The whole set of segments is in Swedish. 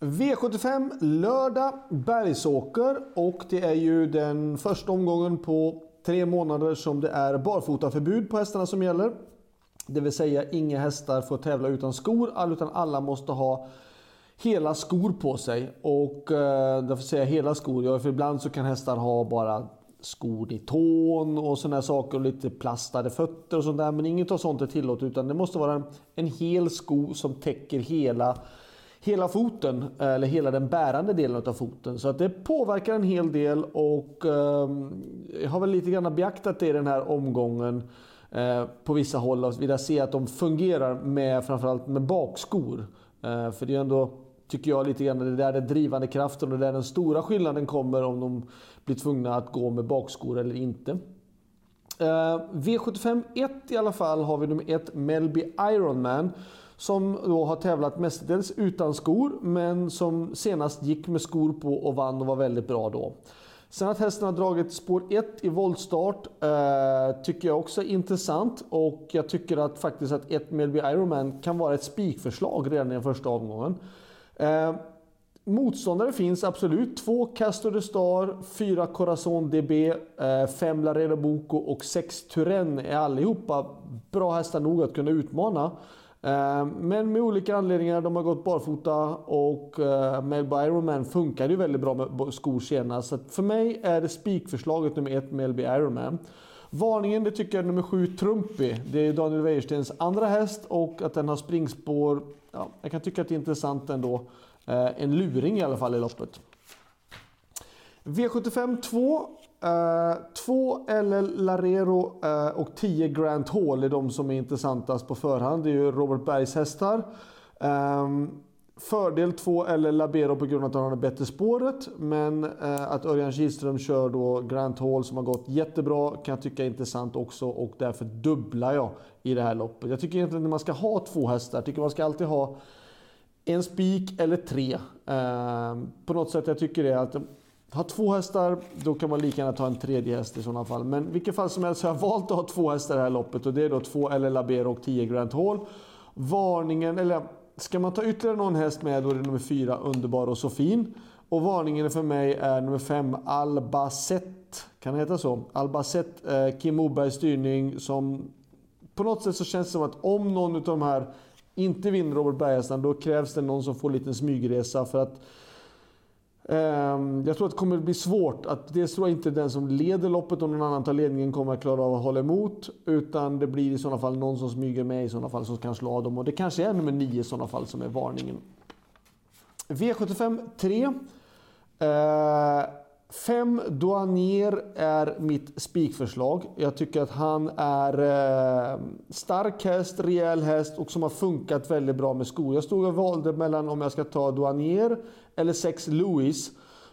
V75 lördag Bergsåker och det är ju den första omgången på tre månader som det är barfotaförbud på hästarna som gäller. Det vill säga inga hästar får tävla utan skor utan alla måste ha hela skor på sig. Och eh, därför säger jag hela skor, ja, för ibland så kan hästar ha bara skor i tån och sådana saker och lite plastade fötter och sånt där. Men inget av sånt är tillåtet utan det måste vara en, en hel sko som täcker hela hela foten, eller hela den bärande delen av foten. Så att det påverkar en hel del och eh, jag har väl lite grann beaktat det i den här omgången eh, på vissa håll och vill se att de fungerar med framförallt med bakskor. Eh, för det är ändå, tycker jag, lite grann det där den drivande kraften och där den stora skillnaden kommer om de blir tvungna att gå med bakskor eller inte. Eh, V75 1 i alla fall har vi nummer 1 Melby Ironman. Som då har tävlat mestadels utan skor men som senast gick med skor på och vann och var väldigt bra då. Sen att hästen har dragit spår 1 i voltstart eh, tycker jag också är intressant och jag tycker att faktiskt att 1 Melby Ironman kan vara ett spikförslag redan i den första omgången. Eh, Motståndare finns absolut. 2 Castor de Star, 4 Corazon DB, 5 eh, Laredo Boko och 6 Turen är allihopa bra hästar nog att kunna utmana. Eh, men med olika anledningar, de har gått barfota och eh, Melby Ironman funkade ju väldigt bra med skor senast. Så för mig är det spikförslaget nummer ett Melby Ironman. Varningen det tycker jag är nummer sju, Trumpy. Det är Daniel Wäjerstens andra häst och att den har springspår. Ja, jag kan tycka att det är intressant ändå. Eh, en luring i alla fall i loppet. V75 2. 2 LL Larero eh, och 10 Grant Hall är de som är intressantast på förhand. Det är ju Robert Bergs hästar. Eh, fördel 2 LL Labero på grund av att han har det bättre spåret. Men eh, att Örjan Kihlström kör då Grant Hall som har gått jättebra kan jag tycka är intressant också. Och därför dubblar jag i det här loppet. Jag tycker egentligen att man ska ha två hästar. Jag tycker man ska alltid ha en spik eller tre. Ehm, på något sätt jag tycker det att har två hästar, då kan man lika gärna ta en tredje häst i sådana fall. Men i vilket fall som helst så har jag valt att ha två hästar i det här loppet. Och det är då två LL Labero och 10 Grant Hall. Varningen, eller ska man ta ytterligare någon häst med då är det nummer fyra Underbar och så fin. Och varningen för mig är nummer fem Albacet. Kan det heta så? Albacet, eh, Kim Mobergs styrning som... På något sätt så känns det som att om någon av de här inte vinner Robert Berghästan då krävs det någon som får en liten smygresa för att Ehm, jag tror att det kommer att bli svårt. Att dels tror jag inte den som leder loppet och någon annan tar ledningen kommer att klara av att hålla emot. Utan det blir i sådana fall någon som smyger med i sådana fall som kan slå av dem. Och det kanske är nummer 9 i sådana fall som är varningen. V75 3. 5 Douanier är mitt spikförslag. Jag tycker att han är eh, stark häst, rejäl häst och som har funkat väldigt bra med skor. Jag stod och valde mellan om jag ska ta Douanier eller 6 Louis.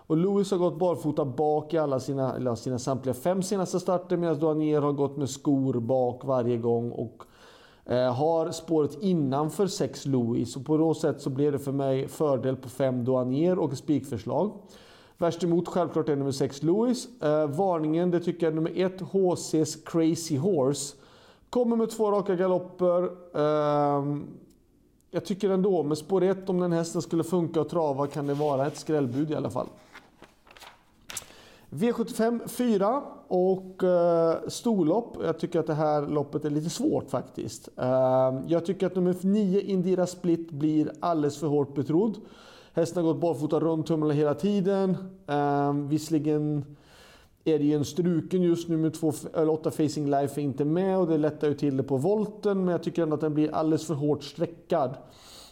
Och Louis har gått barfota bak i alla sina, eller sina samtliga fem senaste starter medan Douanier har gått med skor bak varje gång. Och eh, har spåret innanför 6 Louis. Och på något sätt så blir det för mig fördel på 5 Douanier och spikförslag. Värst emot självklart är nummer 6 Lewis. Eh, varningen det tycker jag är nummer 1 HC's Crazy Horse. Kommer med två raka galopper. Eh, jag tycker ändå med spår 1 om den hästen skulle funka och trava kan det vara ett skrällbud i alla fall. V75 4 och eh, storlopp. Jag tycker att det här loppet är lite svårt faktiskt. Eh, jag tycker att nummer 9 Indira Split blir alldeles för hårt betrodd. Hästen har gått barfota runt tummarna hela tiden. Eh, visserligen är det ju en struken just nu med 8 Facing Life är inte med och det lättar ju till det på volten. Men jag tycker ändå att den blir alldeles för hårt sträckad.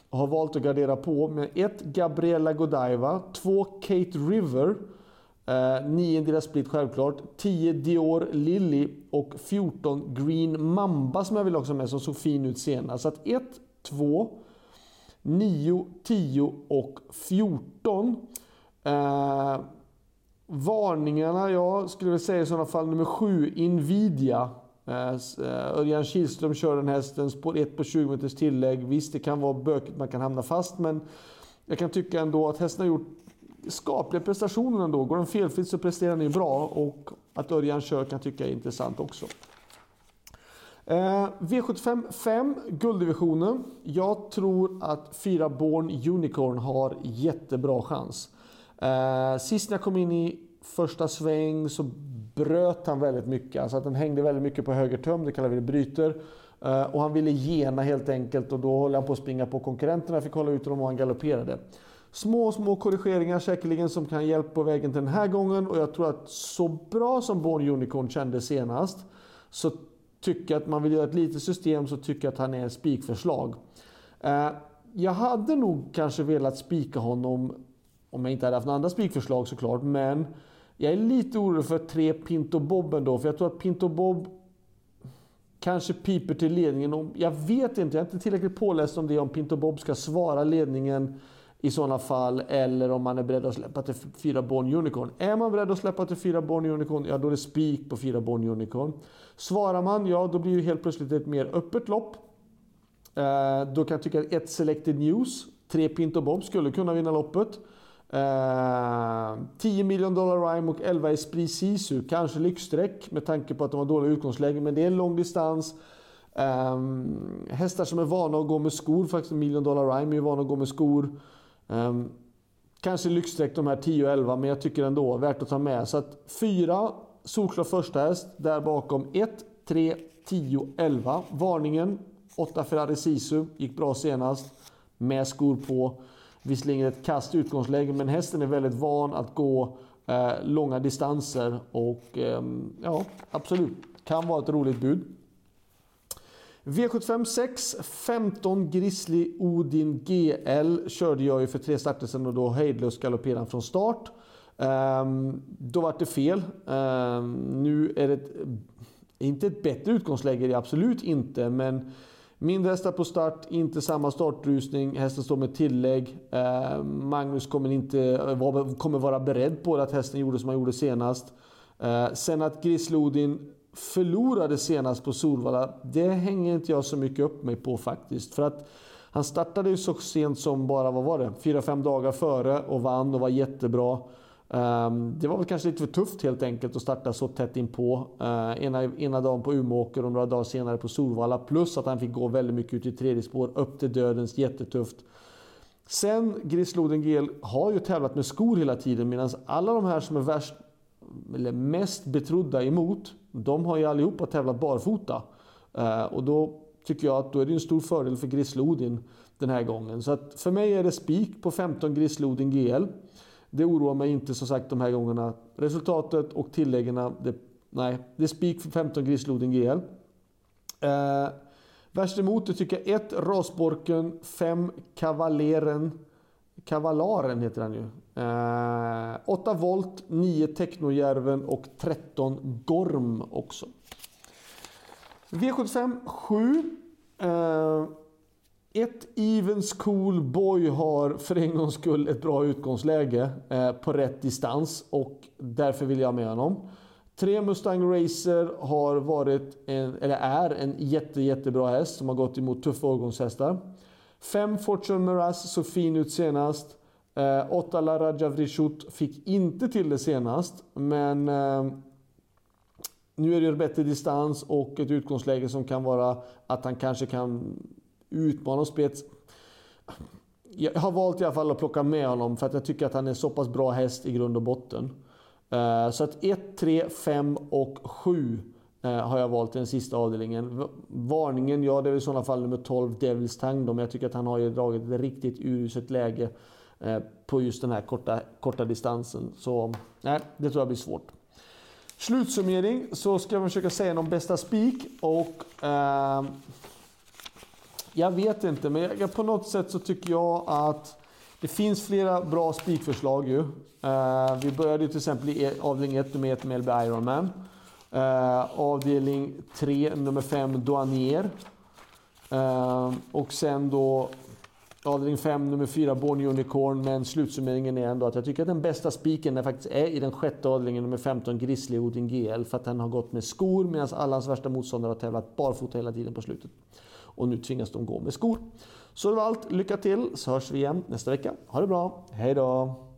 Och har valt att gardera på med 1 Gabriella Godiva, 2 Kate River, 9 Eh, deras split självklart, 10 Dior Lily och 14 Green Mamba som jag vill också med som såg fin ut senast. Så att 1, 2, 9, 10 och 14. Eh, varningarna, jag skulle väl säga i sådana fall nummer 7, Nvidia. Eh, eh, Örjan Kihlström kör den hästen, spår 1 på 20 meters tillägg. Visst, det kan vara bökigt, man kan hamna fast, men jag kan tycka ändå att hästen har gjort skapliga prestationer ändå. Går den felfritt så presterar den ju bra och att Örjan kör kan jag tycka är intressant också. Eh, V75 5, gulddivisionen. Jag tror att 4 Born Unicorn har jättebra chans. Eh, sist när jag kom in i första sväng så bröt han väldigt mycket. Alltså att den hängde väldigt mycket på höger töm. det kallar vi det bryter. Eh, och han ville gena helt enkelt och då höll han på att springa på konkurrenterna, fick hålla ut dem och han galopperade. Små, små korrigeringar säkerligen som kan hjälpa på vägen till den här gången och jag tror att så bra som Born Unicorn kände senast så tycker att man vill göra ett litet system så tycker jag att han är ett spikförslag. Eh, jag hade nog kanske velat spika honom om jag inte hade haft några andra spikförslag såklart, men jag är lite orolig för tre Pinto Bob ändå, för jag tror att Pinto Bob kanske piper till ledningen. Jag vet inte, jag är inte tillräckligt påläst om det, om Pinto Bob ska svara ledningen i sådana fall eller om man är beredd att släppa till fyra Born Unicorn. Är man beredd att släppa till fyra Born Unicorn, ja då är det spik på fyra Born Unicorn. Svarar man, ja då blir ju helt plötsligt ett mer öppet lopp. Eh, då kan jag tycka att ett Selected News, tre Pinto Bob, skulle kunna vinna loppet. Eh, 10 miljoner dollar Rhyme och 11 Esprit Sisu. Kanske lyxsträck med tanke på att de har dåliga utgångslägen, men det är en lång distans. Um, hästar som är vana att gå med skor, faktiskt Million Dollar Rhyme är ju vana att gå med skor. Um, kanske lyxsträck de här 10 och 11, men jag tycker ändå värt att ta med. Så att 4, solklar första häst. Där bakom 1, 3, 10, 11. Varningen 8 Ferrari Sisu, gick bra senast. Med skor på. Visserligen ett kast utgångsläge, men hästen är väldigt van att gå eh, långa distanser. Och eh, ja, absolut, kan vara ett roligt bud. V75 6, 15 Grizzly Odin GL körde jag ju för tre starter sedan och då hejdlöst galopperade från start. Um, då var det fel. Um, nu är det ett, inte ett bättre utgångsläge, det är absolut inte, men Mindre hästar på start, inte samma startrusning. Hästen står med tillägg. Eh, Magnus kommer, inte, kommer vara beredd på att hästen gjorde som han gjorde senast. Eh, sen att Grislodin förlorade senast på Solvalla, det hänger inte jag så mycket upp mig på faktiskt. För att han startade ju så sent som bara, vad var det, 4-5 dagar före och vann och var jättebra. Um, det var väl kanske lite för tufft helt enkelt att starta så tätt inpå. Uh, ena, ena dagen på Umeåker och några dagar senare på Solvalla. Plus att han fick gå väldigt mycket ut i tredje spår, upp till dödens, jättetufft. Sen Grisloden GL har ju tävlat med skor hela tiden medan alla de här som är värst, eller mest betrodda emot, de har ju allihopa tävlat barfota. Eh, och då tycker jag att då är det en stor fördel för Grislodin den här gången. Så att för mig är det spik på 15 Grislodin GL. Det oroar mig inte som sagt de här gångerna. Resultatet och tilläggen, det, nej, det är spik för 15 Grislodin GL. Eh, värst emot det tycker jag 1 Rasborken, 5 Kavaleren, Kavalaren heter den ju. Eh, 8 volt, 9 Technojärven och 13 Gorm också. V75 7. Eh, ett Evens Cool Boy har för en gångs skull ett bra utgångsläge eh, på rätt distans och därför vill jag med honom. Tre Mustang Racer har varit en, eller är en jätte, jättebra häst som har gått emot tuffa årgångshästar. Fem Fortune Miraz såg fin ut senast. Eh, åtta La Raja Vrishut fick inte till det senast, men eh, nu är det bättre distans och ett utgångsläge som kan vara att han kanske kan utmana spets. Jag har valt i alla fall att plocka med honom för att jag tycker att han är så pass bra häst i grund och botten. Eh, så att 1, 3, 5 och 7 Eh, har jag valt i den sista avdelningen. Varningen, ja det är i sådana fall nummer 12 Devils Tang då. men jag tycker att han har ju dragit ett riktigt uruset läge eh, på just den här korta, korta distansen. Så nej, det tror jag blir svårt. Slutsummering så ska jag försöka säga någon bästa spik och eh, jag vet inte, men jag, på något sätt så tycker jag att det finns flera bra spikförslag ju. Eh, vi började till exempel i e-, avdelning 1 1 med LB Ironman. Uh, avdelning 3 nummer 5 Douanier. Uh, och sen då avdelning 5 nummer 4 Born Unicorn. Men slutsummeringen är ändå att jag tycker att den bästa spiken faktiskt är i den sjätte avdelningen nummer 15 Grizzly Odin GL. För att den har gått med skor medan alla hans värsta motståndare har tävlat barfota hela tiden på slutet och nu tvingas de gå med skor. Så det var allt. Lycka till så hörs vi igen nästa vecka. Ha det bra. Hej då!